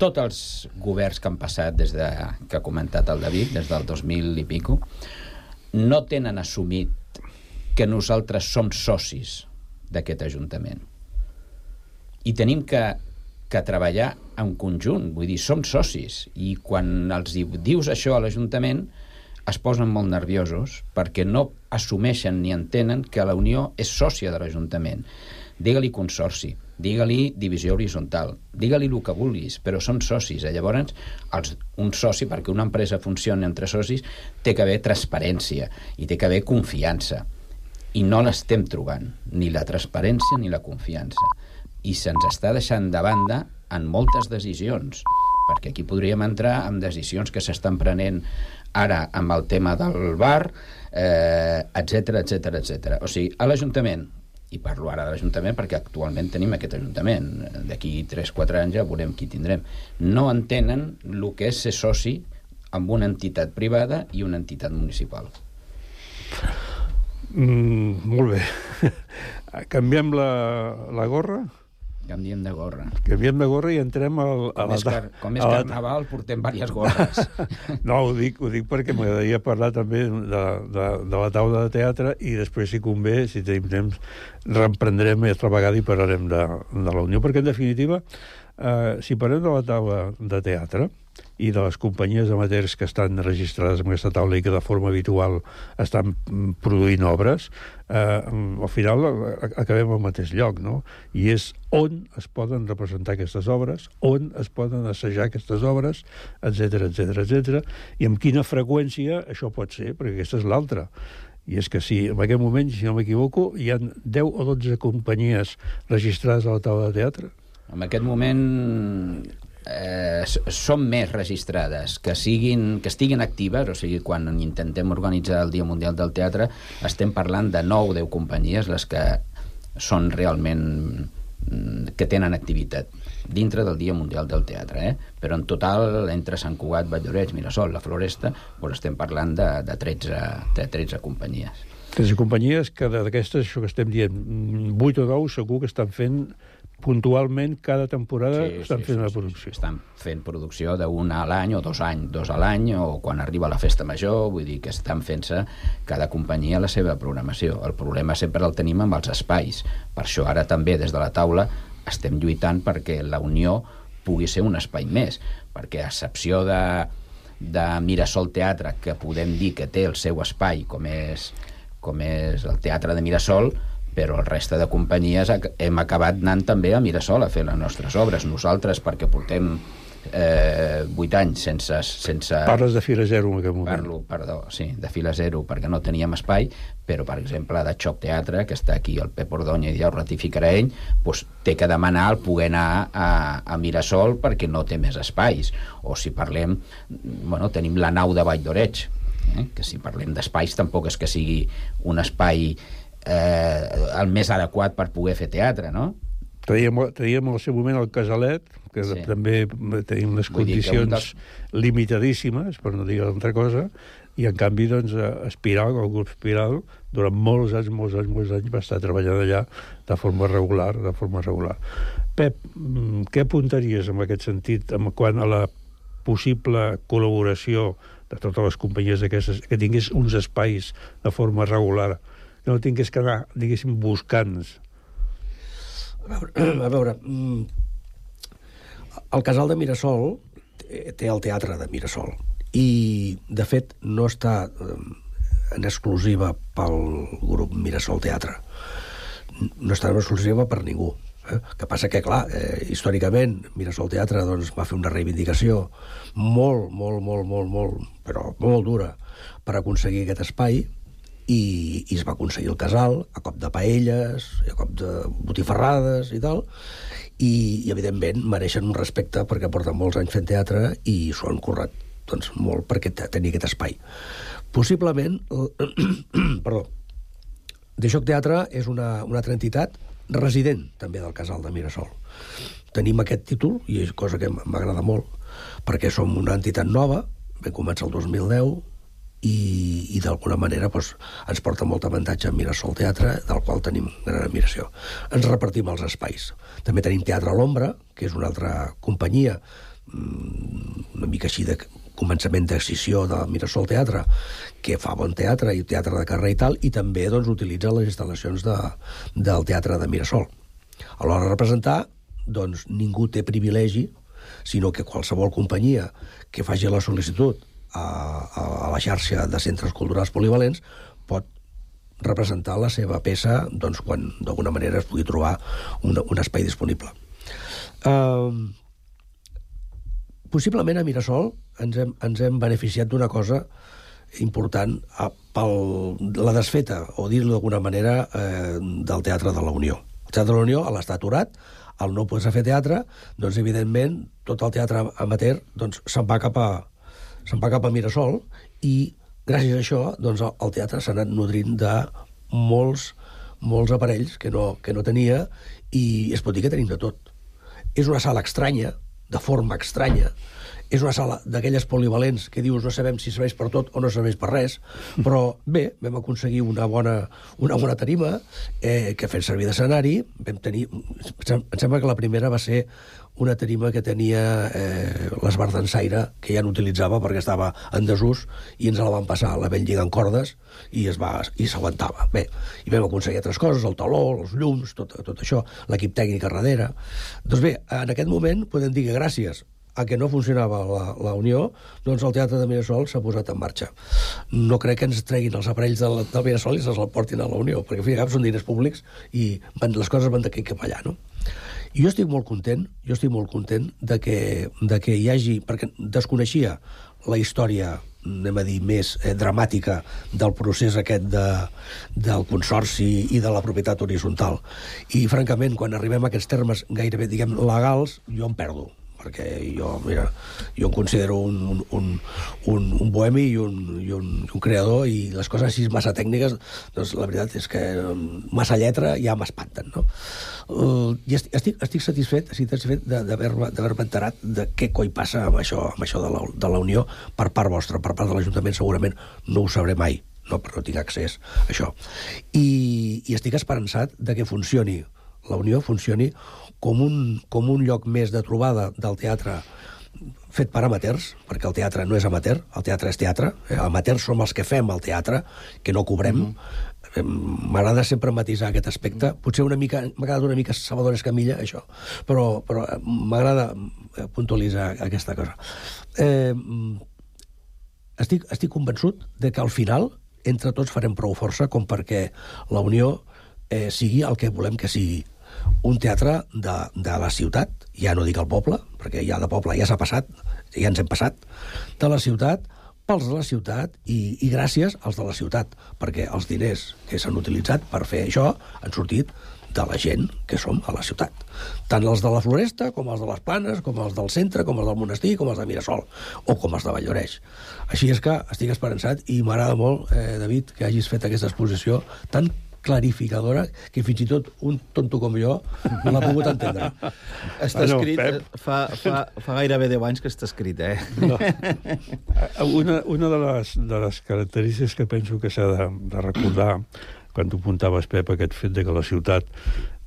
tots els governs que han passat des de, que ha comentat el David, des del 2000 i pico, no tenen assumit que nosaltres som socis d'aquest Ajuntament. I tenim que, que treballar en conjunt, vull dir, som socis, i quan els dius això a l'Ajuntament es posen molt nerviosos perquè no assumeixen ni entenen que la Unió és sòcia de l'Ajuntament. Digue-li consorci, digue-li divisió horitzontal, digue-li el que vulguis, però són socis. Eh? Llavors, els, un soci, perquè una empresa funcioni entre socis, té que haver transparència i té que haver confiança i no l'estem trobant, ni la transparència ni la confiança. I se'ns està deixant de banda en moltes decisions, perquè aquí podríem entrar en decisions que s'estan prenent ara amb el tema del bar, etc etc etc. O sigui, a l'Ajuntament, i parlo ara de l'Ajuntament perquè actualment tenim aquest Ajuntament, d'aquí 3-4 anys ja veurem qui tindrem, no entenen el que és ser soci amb una entitat privada i una entitat municipal. Mm, molt bé. Canviem la, la gorra? Canviem de gorra. Canviem de gorra i entrem al, a Com la... és, car com és a la- carnaval, portem diverses gorres. No, ho dic, ho dic perquè m'agradaria parlar també de, de, de la taula de teatre i després, si convé, si tenim temps, reemprendrem altra vegada i parlarem de, de la Unió, perquè en definitiva, eh, si parlem de la taula de teatre i de les companyies amateurs que estan registrades en aquesta taula i que de forma habitual estan mm, produint obres, eh, al final eh, acabem al mateix lloc, no? I és on es poden representar aquestes obres, on es poden assajar aquestes obres, etc etc etc i amb quina freqüència això pot ser, perquè aquesta és l'altra. I és que si en aquest moment, si no m'equivoco, hi ha 10 o 12 companyies registrades a la taula de teatre. En aquest moment eh, són més registrades que siguin que estiguin actives, o sigui, quan intentem organitzar el Dia Mundial del Teatre, estem parlant de 9 o 10 companyies les que són realment mm, que tenen activitat dintre del Dia Mundial del Teatre, eh? però en total, entre Sant Cugat, Valldoreix, Mirasol, La Floresta, doncs estem parlant de, de, 13, de 13 companyies. 13 companyies que d'aquestes, això que estem dient, 8 o 9 segur que estan fent puntualment cada temporada sí, estan fent una producció. Estan fent producció d'una a l'any o dos anys, dos a l'any, o quan arriba la festa major, vull dir que estan fent-se cada companyia la seva programació. El problema sempre el tenim amb els espais. Per això ara també des de la taula estem lluitant perquè la Unió pugui ser un espai més, perquè a excepció de, de Mirasol Teatre, que podem dir que té el seu espai, com és, com és el Teatre de Mirasol, però el reste de companyies hem acabat anant també a Mirasol a fer les nostres obres. Nosaltres, perquè portem eh, 8 anys sense... sense... Parles de Fira Zero en aquest moment. Parlo, perdó, sí, de fila zero, perquè no teníem espai, però, per exemple, de Xoc Teatre, que està aquí el Pep Ordóñez, ja ho ratificarà ell, doncs té que demanar el poder anar a, a Mirasol perquè no té més espais. O si parlem, bueno, tenim la nau de Vall d'Oreig, eh? que si parlem d'espais tampoc és que sigui un espai eh, el més adequat per poder fer teatre, no? Teníem, teníem al seu moment el Casalet, que Sí. també tenim unes Vull condicions limitadíssimes, per no dir altra cosa, i en canvi, doncs, eh, Espiral, el grup Espiral, durant molts anys, molts anys, molts anys, va estar treballant allà de forma regular, de forma regular. Pep, mm, què apuntaries en aquest sentit, en quant a la possible col·laboració de totes les companyies aquestes, que tingués uns espais de forma regular, no tingués que anar, diguéssim, buscant-nos A veure, a veure mm, el casal de Mirasol té té el teatre de Mirasol i, de fet, no està eh, en exclusiva pel grup Mirasol Teatre. No està en exclusiva per ningú. Eh? que passa que, clar, eh, històricament Mirasol Teatre doncs, va fer una reivindicació molt, molt, molt, molt, molt, però molt dura per aconseguir aquest espai i, i es va aconseguir el casal a cop de paelles, a cop de botifarrades i tal, i, i evidentment mereixen un respecte perquè porten molts anys fent teatre i s'ho han currat doncs, molt perquè te- tenir aquest espai. Possiblement, perdó, The Shock Teatre és una, una altra entitat resident també del casal de Mirasol. Tenim aquest títol, i és cosa que m'agrada molt, perquè som una entitat nova, vam començar el 2010, i, i d'alguna manera doncs, ens porta molt avantatge a Mirasol Teatre, del qual tenim gran admiració. Ens repartim els espais. També tenim Teatre a l'Ombra, que és una altra companyia, mm, una mica així de començament d'excisió de Mirasol Teatre, que fa bon teatre i teatre de carrer i tal, i també doncs, utilitza les instal·lacions de, del teatre de Mirasol. A l'hora de representar, doncs, ningú té privilegi, sinó que qualsevol companyia que faci la sol·licitud a, a, a la xarxa de centres culturals polivalents pot representar la seva peça doncs, quan d'alguna manera es pugui trobar un, un espai disponible. Uh, possiblement a Mirasol ens hem, ens hem beneficiat d'una cosa important a, pel, la desfeta, o dir-lo d'alguna manera, eh, del Teatre de la Unió. El Teatre de la Unió, a l'estar aturat, al no poder fer teatre, doncs, evidentment, tot el teatre amateur doncs, se'n va, cap a, se'n va cap a Mirasol i, gràcies a això, doncs, el, teatre s'ha anat nodrint de molts, molts aparells que no, que no tenia i es pot dir que tenim de tot. És una sala estranya, de forma estranya, és una sala d'aquelles polivalents que dius no sabem si serveix per tot o no serveix per res, però bé, vam aconseguir una bona, una bona tarima eh, que fent servir d'escenari, vam tenir... Em sembla que la primera va ser una tarima que tenia eh, l'esbar d'ensaire, que ja no utilitzava perquè estava en desús, i ens la van passar, la vam lligar en cordes i es va i s'aguantava. Bé, i vam aconseguir altres coses, el taló, els llums, tot, tot això, l'equip tècnic a darrere. Doncs bé, en aquest moment podem dir que gràcies a que no funcionava la, la Unió, doncs el Teatre de Mirasol s'ha posat en marxa. No crec que ens treguin els aparells del, del Mirasol i se'ls portin a la Unió, perquè, al fi són diners públics i van, les coses van d'aquí cap allà, no? I jo estic molt content, jo estic molt content de que, de que hi hagi... perquè desconeixia la història anem a dir, més eh, dramàtica del procés aquest de, del consorci i de la propietat horitzontal. I, francament, quan arribem a aquests termes gairebé, diguem, legals, jo em perdo perquè jo, mira, jo em considero un, un, un, un bohemi i un, i, un, un creador i les coses així massa tècniques, doncs la veritat és que mm, massa lletra ja m'espanten, no? I estic, estic, satisfet, estic satisfet d'haver-me enterat de què coi passa amb això, amb això de, la, de la Unió per part vostra, per part de l'Ajuntament segurament no ho sabré mai, no, perquè no tinc accés a això. I, i estic esperançat de que funcioni la Unió funcioni com un, com un lloc més de trobada del teatre fet per amateurs, perquè el teatre no és amateur, el teatre és teatre, eh, amateurs som els que fem el teatre, que no cobrem, mm -hmm. m'agrada sempre matisar aquest aspecte, potser una mica, m'ha quedat una mica Salvador Escamilla, això, però, però eh, m'agrada eh, puntualitzar aquesta cosa. Eh, estic, estic convençut de que al final entre tots farem prou força com perquè la Unió eh, sigui el que volem que sigui un teatre de, de la ciutat, ja no dic el poble, perquè ja de poble ja s'ha passat, ja ens hem passat, de la ciutat, pels de la ciutat i, i gràcies als de la ciutat, perquè els diners que s'han utilitzat per fer això han sortit de la gent que som a la ciutat. Tant els de la Floresta, com els de les Planes, com els del centre, com els del Monestir, com els de Mirasol, o com els de Valldoreix. Així és que estic esperançat i m'agrada molt, eh, David, que hagis fet aquesta exposició tan clarificadora que fins i tot un tonto com jo no l'ha pogut entendre. Està bueno, escrit, Pep... Eh, fa, fa, fa gairebé 10 anys que està escrit, eh? No. Una, una de, les, de les característiques que penso que s'ha de, de recordar quan tu apuntaves, Pep, aquest fet de que la ciutat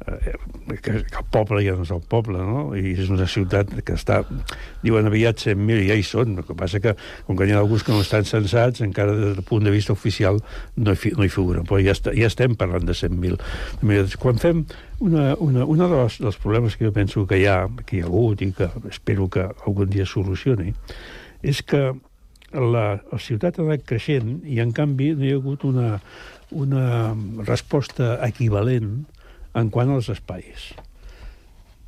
que, que el poble ja no és el poble, no? I és una ciutat que està... Diuen aviat 100.000 i ja hi són. El que passa que, com que hi ha alguns que no estan censats, encara des del punt de vista oficial no hi, no hi figuren. Però ja, està, ja estem parlant de 100.000. Quan fem una, una, una dels, dels problemes que jo penso que hi ha, que hi ha hagut i que espero que algun dia solucioni, és que la, la ciutat ha anat creixent i, en canvi, no hi ha hagut una, una resposta equivalent en quant als espais.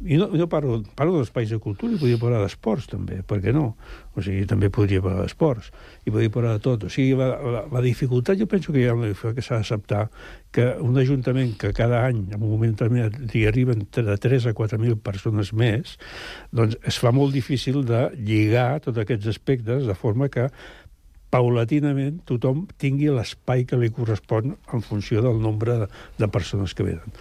I no, no parlo, parlo d'espais de cultura i podria parlar d'esports, també, per què no? O sigui, també podria parlar d'esports i podria parlar de tot. O sigui, la, la, la dificultat, jo penso que hi ha una dificultat que s'ha d'acceptar que un ajuntament que cada any, en un moment determinat, hi arriben de 3 a 4.000 persones més, doncs es fa molt difícil de lligar tots aquests aspectes de forma que paulatinament tothom tingui l'espai que li correspon en funció del nombre de, persones que venen.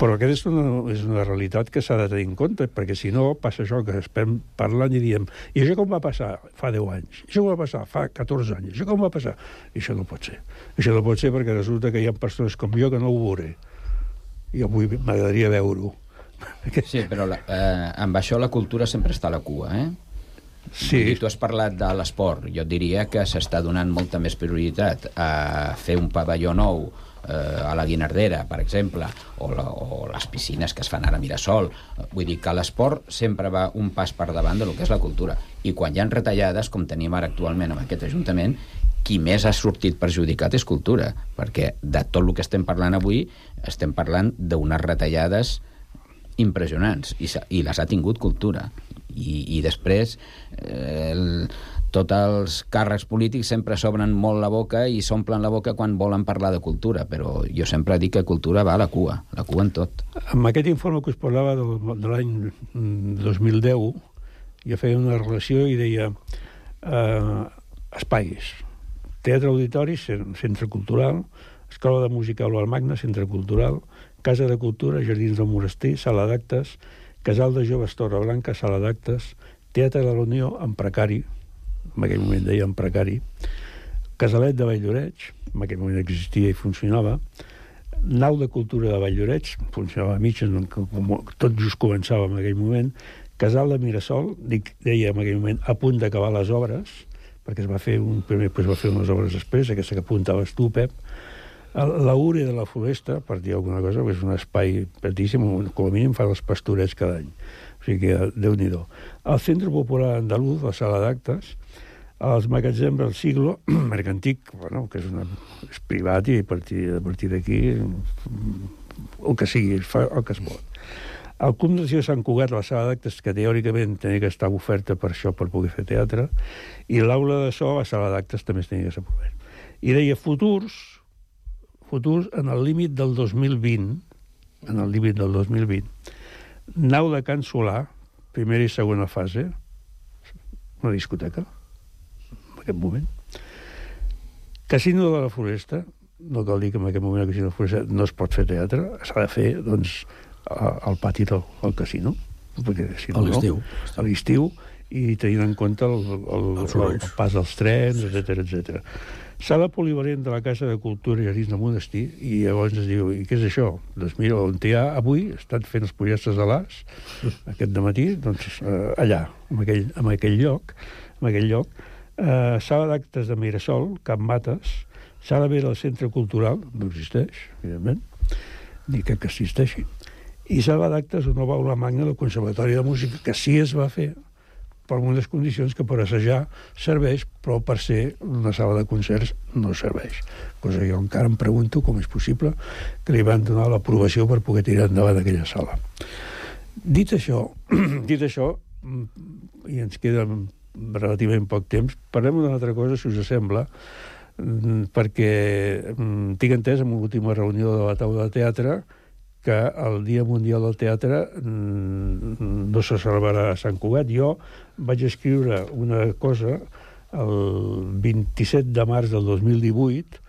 Però aquesta és una, és una realitat que s'ha de tenir en compte, perquè si no passa això que estem parlant i diem i això com va passar fa 10 anys? I això com va passar fa 14 anys? I això com va passar? I això no pot ser. Això no pot ser perquè resulta que hi ha persones com jo que no ho veuré. I avui m'agradaria veure-ho. Sí, però la, eh, amb això la cultura sempre està a la cua, eh? Sí. I tu has parlat de l'esport. Jo diria que s'està donant molta més prioritat a fer un pavelló nou eh, a la Guinardera, per exemple, o, la, o les piscines que es fan ara a Mirasol. Vull dir que l'esport sempre va un pas per davant del que és la cultura. I quan hi han retallades, com tenim ara actualment amb aquest Ajuntament, qui més ha sortit perjudicat és cultura, perquè de tot el que estem parlant avui estem parlant d'unes retallades impressionants, i, i les ha tingut cultura. I, i després eh, el, tots els càrrecs polítics sempre s'obren molt la boca i s'omplen la boca quan volen parlar de cultura, però jo sempre dic que cultura va a la cua, la cua en tot. Amb aquest informe que us parlava de, de l'any 2010, jo feia una relació i deia eh, espais, teatre auditori, centre cultural, escola de música al Magna, centre cultural, casa de cultura, jardins del monestir, sala d'actes, casal de joves Torre Blanca, sala d'actes, Teatre de la Unió, en precari, en aquell moment deia en precari, Casalet de Valldoreix, en aquell moment existia i funcionava, Nau de Cultura de Valldoreix, funcionava a mitges, com, tot just començava en aquell moment, Casal de Mirasol, dic, deia en aquell moment, a punt d'acabar les obres, perquè es va fer un primer, pues va fer unes obres després, aquesta que apuntaves tu, Pep, la Ure de la Floresta, per dir alguna cosa, és un espai petíssim, com a mínim fa els pastorets cada any. Sigui que, déu nhi El Centre Popular Andaluz, la sala d'actes, els magatzems del siglo, mercantic, bueno, que és, una, és privat i a partir, a partir d'aquí el que sigui, fa el que es pot. El Club de Sant Cugat, la sala d'actes, que teòricament tenia que estar oferta per això, per poder fer teatre, i l'aula de so, la sala d'actes, també es tenia que ser obert. I deia futurs, futurs en el límit del 2020, en el límit del 2020, nau de Can Solà, primera i segona fase, una discoteca, en aquest moment. Casino de la Foresta, no cal dir que en aquest moment el Casino de la Foresta no es pot fer teatre, s'ha de fer, doncs, al pati del, del casino, perquè si no, a l'estiu. No, a l'estiu, i tenint en compte el, el, el, el pas dels trens, etc etc. Sala polivalent de la Casa de Cultura i Jardins de Monestir, i llavors es diu, i què és això? Doncs mira, on hi ha avui, estat fent els projectes de l'Arts, aquest de matí, doncs eh, allà, en aquell, en aquell lloc, en aquell lloc, eh, sala d'actes de Mirasol, Camp Mates, sala vera del Centre Cultural, no existeix, evidentment, ni que existeixi, i sala d'actes una baula magna del Conservatori de Música, que sí es va fer, per unes condicions que per assajar serveix, però per ser una sala de concerts no serveix. Cosa jo encara em pregunto com és possible que li van donar l'aprovació per poder tirar endavant aquella sala. Dit això, dit això, i ens queda relativament poc temps, parlem d'una altra cosa, si us sembla, perquè tinc entès en l'última reunió de la taula de teatre que el Dia Mundial del Teatre mm, no se celebrarà a Sant Cugat. Jo vaig escriure una cosa el 27 de març del 2018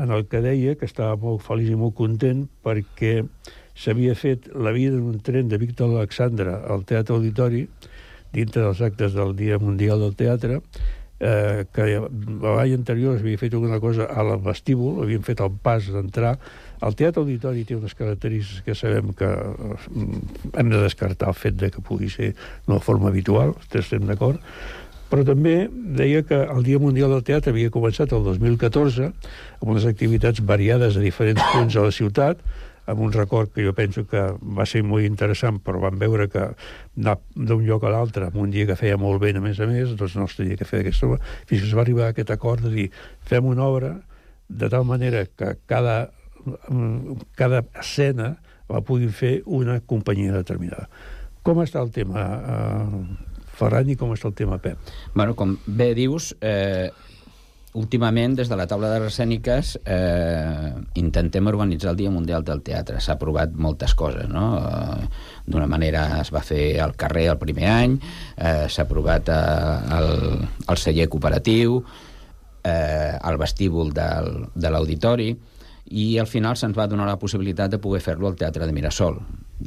en el que deia que estava molt feliç i molt content perquè s'havia fet la vida en un tren de Víctor Alexandre al Teatre Auditori dintre dels actes del Dia Mundial del Teatre eh, que l'any anterior s'havia fet alguna cosa al vestíbul, havien fet el pas d'entrar. El teatre auditori té unes característiques que sabem que eh, hem de descartar el fet de que pugui ser d'una forma habitual, estem d'acord, però també deia que el Dia Mundial del Teatre havia començat el 2014 amb unes activitats variades a diferents punts de la ciutat, amb un record que jo penso que va ser molt interessant, però vam veure que anar d'un lloc a l'altre, en un dia que feia molt vent, a més a més, doncs no es que fer aquesta obra, fins que es va arribar a aquest acord de dir fem una obra de tal manera que cada, cada escena la puguin fer una companyia determinada. Com està el tema, eh, Ferran, i com està el tema, Pep? Bueno, com bé dius, eh, últimament, des de la taula de rescèniques, eh, intentem organitzar el Dia Mundial del Teatre. S'ha provat moltes coses, no? Eh, D'una manera es va fer al carrer el primer any, eh, s'ha provat eh, el, el celler cooperatiu, eh, el vestíbul del, de l'auditori, i al final se'ns va donar la possibilitat de poder fer-lo al Teatre de Mirasol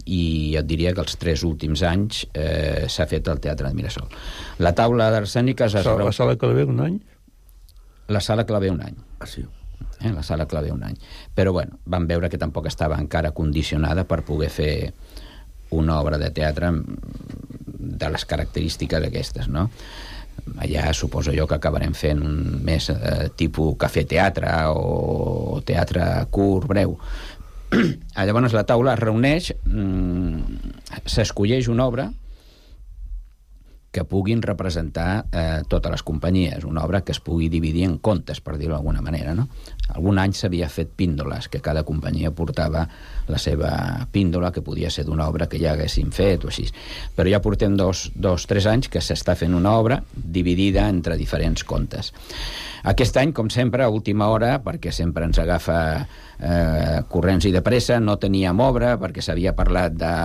i et diria que els tres últims anys eh, s'ha fet al Teatre de Mirasol. La taula d'escèniques... Es... La sala que ve un any? la sala clavé un any. Ah, sí? Eh, la sala clavé un any. Però, bueno, vam veure que tampoc estava encara condicionada per poder fer una obra de teatre de les característiques aquestes, no? Allà suposo jo que acabarem fent un més eh, tipus cafè-teatre o teatre curt, breu. Llavors la taula es reuneix, mm, s'escolleix una obra, que puguin representar eh, totes les companyies, una obra que es pugui dividir en contes, per dir-ho d'alguna manera. No? Algun any s'havia fet píndoles, que cada companyia portava la seva píndola, que podia ser d'una obra que ja haguessin fet o així. Però ja portem dos, dos tres anys que s'està fent una obra dividida entre diferents contes. Aquest any, com sempre, a última hora, perquè sempre ens agafa eh, corrents i de pressa, no teníem obra perquè s'havia parlat de,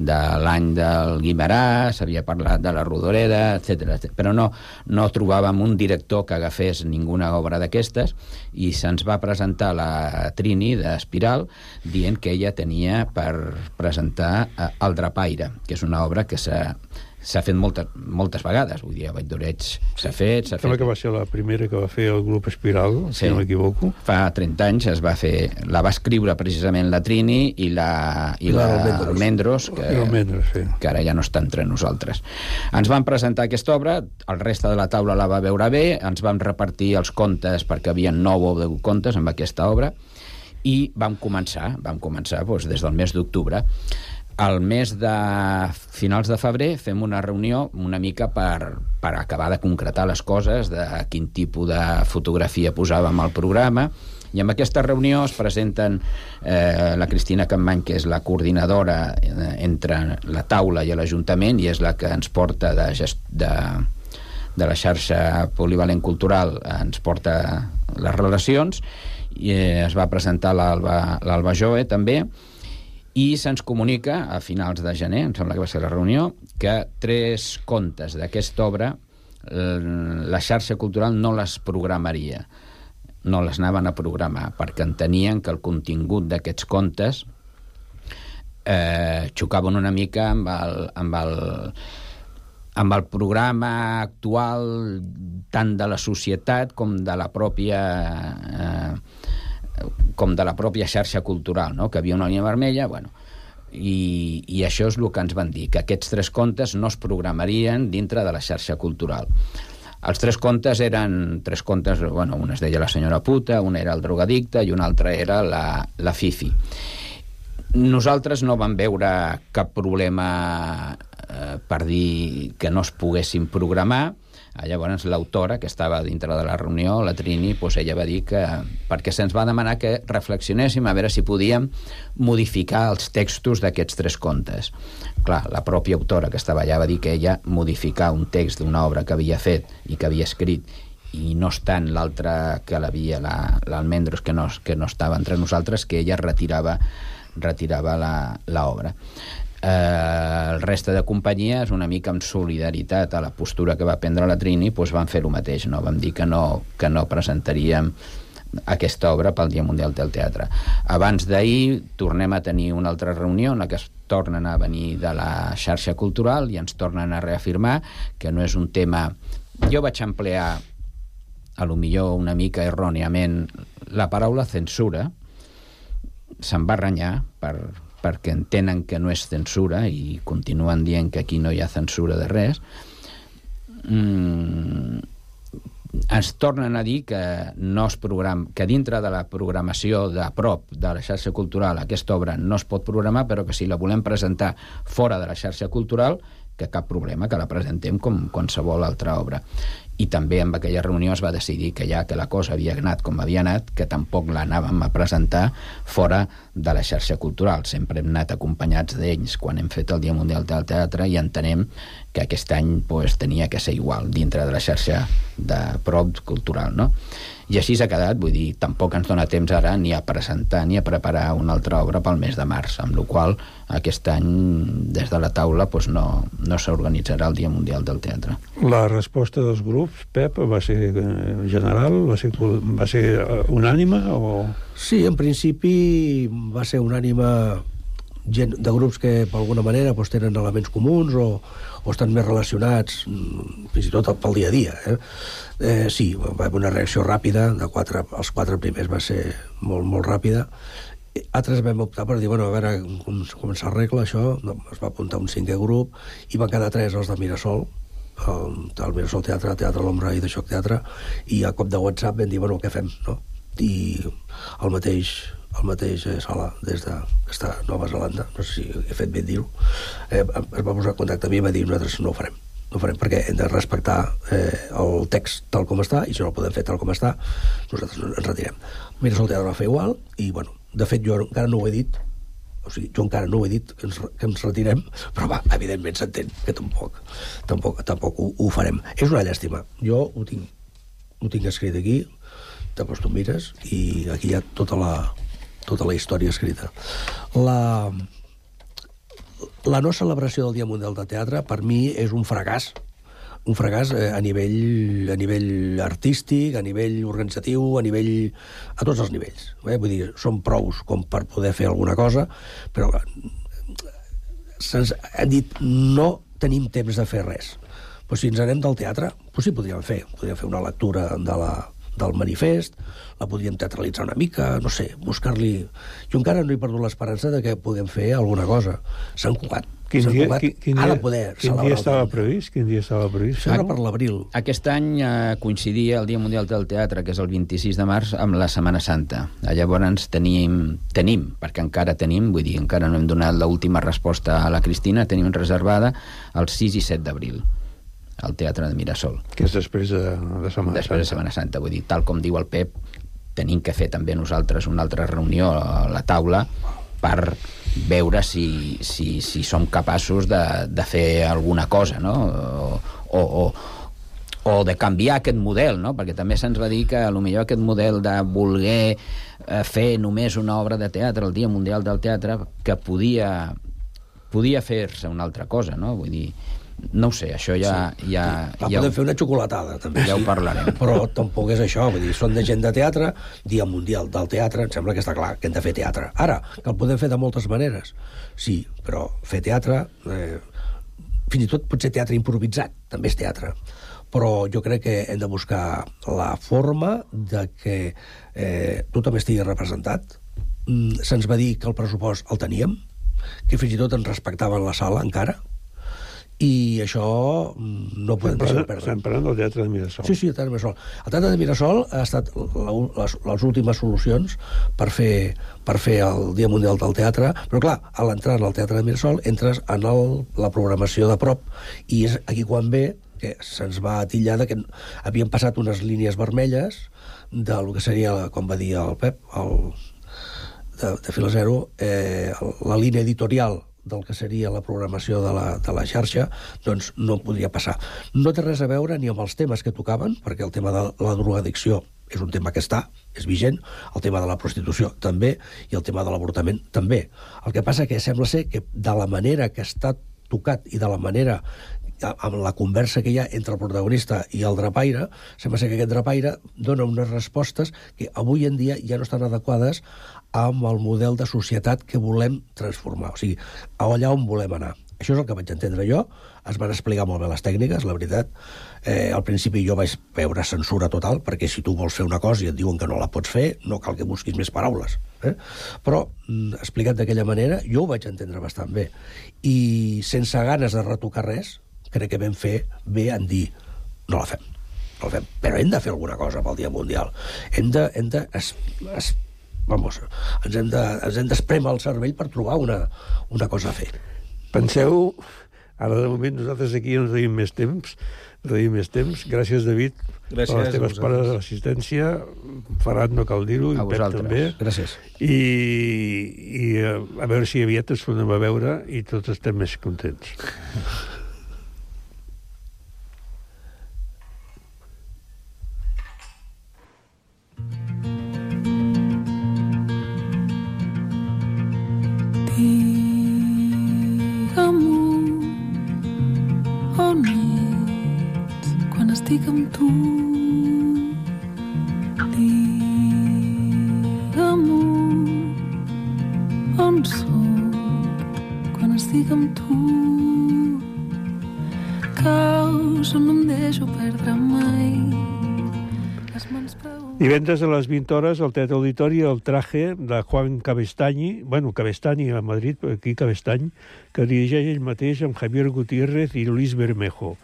de l'any del Guimarà, s'havia parlat de la Rodoreda, etc. Però no, no trobàvem un director que agafés ninguna obra d'aquestes i se'ns va presentar la Trini d'Espiral dient que ella tenia per presentar eh, El Drapaire, que és una obra que s'ha s'ha fet moltes, moltes vegades, vull dir, a Vall d'Oreig s'ha fet, s'ha Sembla fet... que va ser la primera que va fer el grup Espiral, Sí. si no m'equivoco. Fa 30 anys es va fer... La va escriure precisament la Trini i la, i la, La Almendros. Que, I Almendros, sí. que ara ja no està entre nosaltres. Ens van presentar aquesta obra, el reste de la taula la va veure bé, ens vam repartir els contes perquè havia 9 o 10 contes amb aquesta obra i vam començar, vam començar doncs, des del mes d'octubre. Al mes de finals de febrer fem una reunió una mica per, per acabar de concretar les coses, de quin tipus de fotografia posàvem al programa, i amb aquesta reunió es presenten eh, la Cristina Campany, que és la coordinadora eh, entre la taula i l'Ajuntament, i és la que ens porta de, gest, de, de la xarxa polivalent cultural, ens porta les relacions, i eh, es va presentar l'Alba Joe, també, i se'ns comunica a finals de gener, em sembla que va ser la reunió, que tres contes d'aquesta obra la xarxa cultural no les programaria. No les anaven a programar perquè entenien que el contingut d'aquests contes eh, xocaven una mica amb el, amb el, amb el programa actual tant de la societat com de la pròpia eh, com de la pròpia xarxa cultural, no? que havia una línia vermella, bueno, i, i això és el que ens van dir, que aquests tres contes no es programarien dintre de la xarxa cultural. Els tres contes eren tres contes, bueno, un es deia la senyora puta, un era el drogadicte i un altre era la, la Fifi. Nosaltres no vam veure cap problema eh, per dir que no es poguessin programar. Ah, Llavors, l'autora, que estava dintre de la reunió, la Trini, doncs ella va dir que... perquè se'ns va demanar que reflexionéssim a veure si podíem modificar els textos d'aquests tres contes. Clar, la pròpia autora que estava allà va dir que ella modificar un text d'una obra que havia fet i que havia escrit i no estant l'altre que l'havia, la- l'Almendros, que, no, que no estava entre nosaltres, que ella retirava, retirava la- l'obra. Eh, el reste de companyies, una mica amb solidaritat a la postura que va prendre la Trini, doncs van fer el mateix, no? Vam dir que no, que no presentaríem aquesta obra pel Dia Mundial del Teatre. Abans d'ahir tornem a tenir una altra reunió en la que es tornen a venir de la xarxa cultural i ens tornen a reafirmar que no és un tema... Jo vaig emplear a lo millor una mica erròniament la paraula censura se'n va renyar per, perquè entenen que no és censura i continuen dient que aquí no hi ha censura de res mm, ens tornen a dir que no es program, que dintre de la programació de prop de la xarxa cultural aquesta obra no es pot programar, però que si la volem presentar fora de la xarxa cultural que cap problema, que la presentem com qualsevol altra obra. I també amb aquella reunió es va decidir que ja que la cosa havia anat com havia anat, que tampoc l'anàvem a presentar fora de la xarxa cultural. Sempre hem anat acompanyats d'ells quan hem fet el Dia Mundial del Teatre i entenem que aquest any pues, tenia que ser igual dintre de la xarxa de prop cultural, no? I així s'ha quedat, vull dir, tampoc ens dona temps ara ni a presentar ni a preparar una altra obra pel mes de març, amb la qual aquest any, des de la taula, pues, no, no s'organitzarà el Dia Mundial del Teatre. La resposta dels grups, Pep, va ser eh, general? Va ser, va ser eh, unànime? O... Sí, en principi va ser unànime gent de grups que, d'alguna manera, doncs, tenen elements comuns o, o estan més relacionats, mm, fins i tot pel dia a dia. Eh? Eh, sí, va haver una reacció ràpida, de quatre, els quatre primers va ser molt, molt ràpida. Altres vam optar per dir, bueno, a veure com, com s'arregla això, no, es va apuntar un cinquè grup, i van quedar tres els de Mirasol, el, el Mirasol Teatre, Teatre L'Ombra i de Xoc Teatre, i a cop de WhatsApp vam dir, bueno, què fem, no? I el mateix, el mateix eh, sala des de que està a Nova Zelanda, no sé si he fet bé dir-ho, eh, es va posar en contacte amb mi i va dir nosaltres no ho farem, no ho farem perquè hem de respectar eh, el text tal com està i si no el podem fer tal com està, nosaltres ens retirem. Mira, el teatre va fer igual i, bueno, de fet, jo encara no ho he dit, o sigui, jo encara no ho he dit que ens, que ens retirem, però va, evidentment s'entén que tampoc, tampoc, tampoc ho, ho farem. És una llàstima. Jo ho tinc, ho tinc escrit aquí, després mires, i aquí hi ha tota la, tota la història escrita. La, la no celebració del Dia Mundial de Teatre, per mi, és un fracàs un fracàs eh, a nivell, a nivell artístic, a nivell organitzatiu, a nivell... a tots els nivells. Eh? Vull dir, són prous com per poder fer alguna cosa, però se'ns han dit no tenim temps de fer res. Però si ens anem del teatre, doncs sí podríem fer. Podríem fer una lectura de la, del manifest, la podríem teatralitzar una mica, no sé, buscar-li... Jo encara no he perdut l'esperança de que puguem fer alguna cosa. Sant Cugat. Quin dia, Cugat quin, quin ha dia, de poder quin dia el estava previst? Quin dia estava previst? Això era per l'abril. Aquest any eh, coincidia el Dia Mundial del Teatre, que és el 26 de març, amb la Setmana Santa. Eh, Llavors tenim, tenim, perquè encara tenim, vull dir, encara no hem donat l'última resposta a la Cristina, tenim reservada el 6 i 7 d'abril al Teatre de Mirasol. Que és després de, de Setmana Després de Setmana Santa, vull dir, tal com diu el Pep, tenim que fer també nosaltres una altra reunió a la taula per veure si, si, si som capaços de, de fer alguna cosa, no? O, o, o de canviar aquest model, no? Perquè també se'ns va dir que a lo millor aquest model de voler eh, fer només una obra de teatre, el Dia Mundial del Teatre, que podia, podia fer-se una altra cosa, no? Vull dir, no ho sé, això ja... Sí. ja, Va ja, poder fer una xocolatada, també. ja ho parlarem. Però tampoc és això, vull dir, són de gent de teatre, Dia Mundial del Teatre, em sembla que està clar que hem de fer teatre. Ara, que el podem fer de moltes maneres, sí, però fer teatre, eh, fins i tot potser teatre improvisat, també és teatre. Però jo crec que hem de buscar la forma de que eh, tothom estigui representat. Mm, Se'ns va dir que el pressupost el teníem, que fins i tot ens respectaven la sala encara, i això mm, no podem deixar parlant, perdre. estem parlant del Teatre de Mirasol. Sí, sí, el Teatre de Mirasol. El Teatre de Mirasol ha estat la, les, les últimes solucions per fer, per fer el Dia Mundial del Teatre, però clar, a l'entrar al Teatre de Mirasol entres en el, la programació de prop i és aquí quan ve que se'ns va atillar de que havien passat unes línies vermelles de lo que seria, com va dir el Pep, el, de, de Fila Zero, eh, la línia editorial del que seria la programació de la, de la xarxa, doncs no podria passar. No té res a veure ni amb els temes que tocaven, perquè el tema de la drogadicció és un tema que està, és vigent, el tema de la prostitució també, i el tema de l'avortament també. El que passa que sembla ser que de la manera que està tocat i de la manera amb la conversa que hi ha entre el protagonista i el drapaire, sembla ser que aquest drapaire dona unes respostes que avui en dia ja no estan adequades amb el model de societat que volem transformar, o sigui, allà on volem anar. Això és el que vaig entendre jo, es van explicar molt bé les tècniques, la veritat. Eh, al principi jo vaig veure censura total, perquè si tu vols fer una cosa i et diuen que no la pots fer, no cal que busquis més paraules. Eh? Però, mm, explicat d'aquella manera, jo ho vaig entendre bastant bé. I sense ganes de retocar res, crec que vam fer bé en dir no la fem, no la fem. Però hem de fer alguna cosa pel Dia Mundial. Hem de... Hem de es, es, vamos, ens hem de, ens hem d'espremar el cervell per trobar una, una cosa a fer. Penseu, ara de moment nosaltres aquí no tenim més temps, tenim més temps. Gràcies, David, Gràcies per les teves vosaltres. parades d'assistència. Ferran no cal dir-ho, i Pep vosaltres. també. Gràcies. I, i eh, a veure si aviat ens tornem a veure i tots estem més contents. Digue'm on ets quan estic amb tu. Digue'm on soc quan estic amb tu. Caus on no em deixo perdre mai. Divendres a les 20 hores al Teatre Auditori el traje de Juan Cabestany, bueno, Cabestany a Madrid, aquí Cabestany, que dirigeix ell mateix amb Javier Gutiérrez i Luis Bermejo.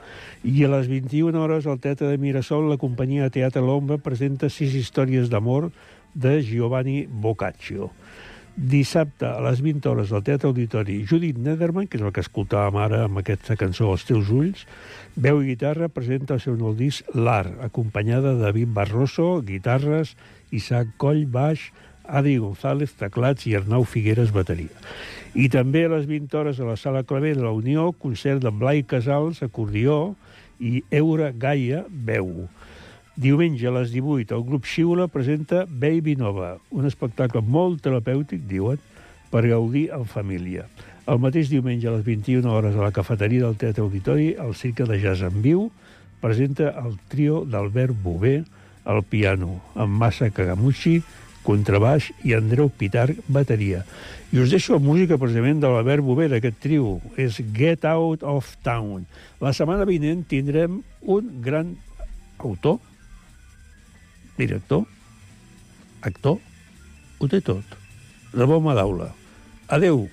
I a les 21 hores al Teatre de Mirasol la companyia Teatre L'Ombra presenta sis històries d'amor de Giovanni Boccaccio. Dissabte a les 20 hores al Teatre Auditori Judith Nederman, que és el que escoltàvem ara amb aquesta cançó Els teus ulls, veu i guitarra presenta el seu nou disc L'Art, acompanyada de David Barroso, guitarres, Isaac Coll, baix, Adi González, teclats i Arnau Figueres, bateria. I també a les 20 hores a la Sala Clavé de la Unió, concert de Blai Casals, acordió, i Eura Gaia, veu. Diumenge a les 18 el grup Xiula presenta Baby Nova, un espectacle molt terapèutic, diuen, per gaudir en família. El mateix diumenge a les 21 hores a la cafeteria del Teatre Auditori, el Cirque de Jazz en Viu presenta el trio d'Albert Bové al piano, amb Massa Kagamushi, contrabaix, i Andreu Pitar, bateria. I us deixo música precisament de l'Albert Bové, d'aquest trio. És Get Out of Town. La setmana vinent tindrem un gran autor, director, actor, ho té tot. De bon Madaula. Adeu.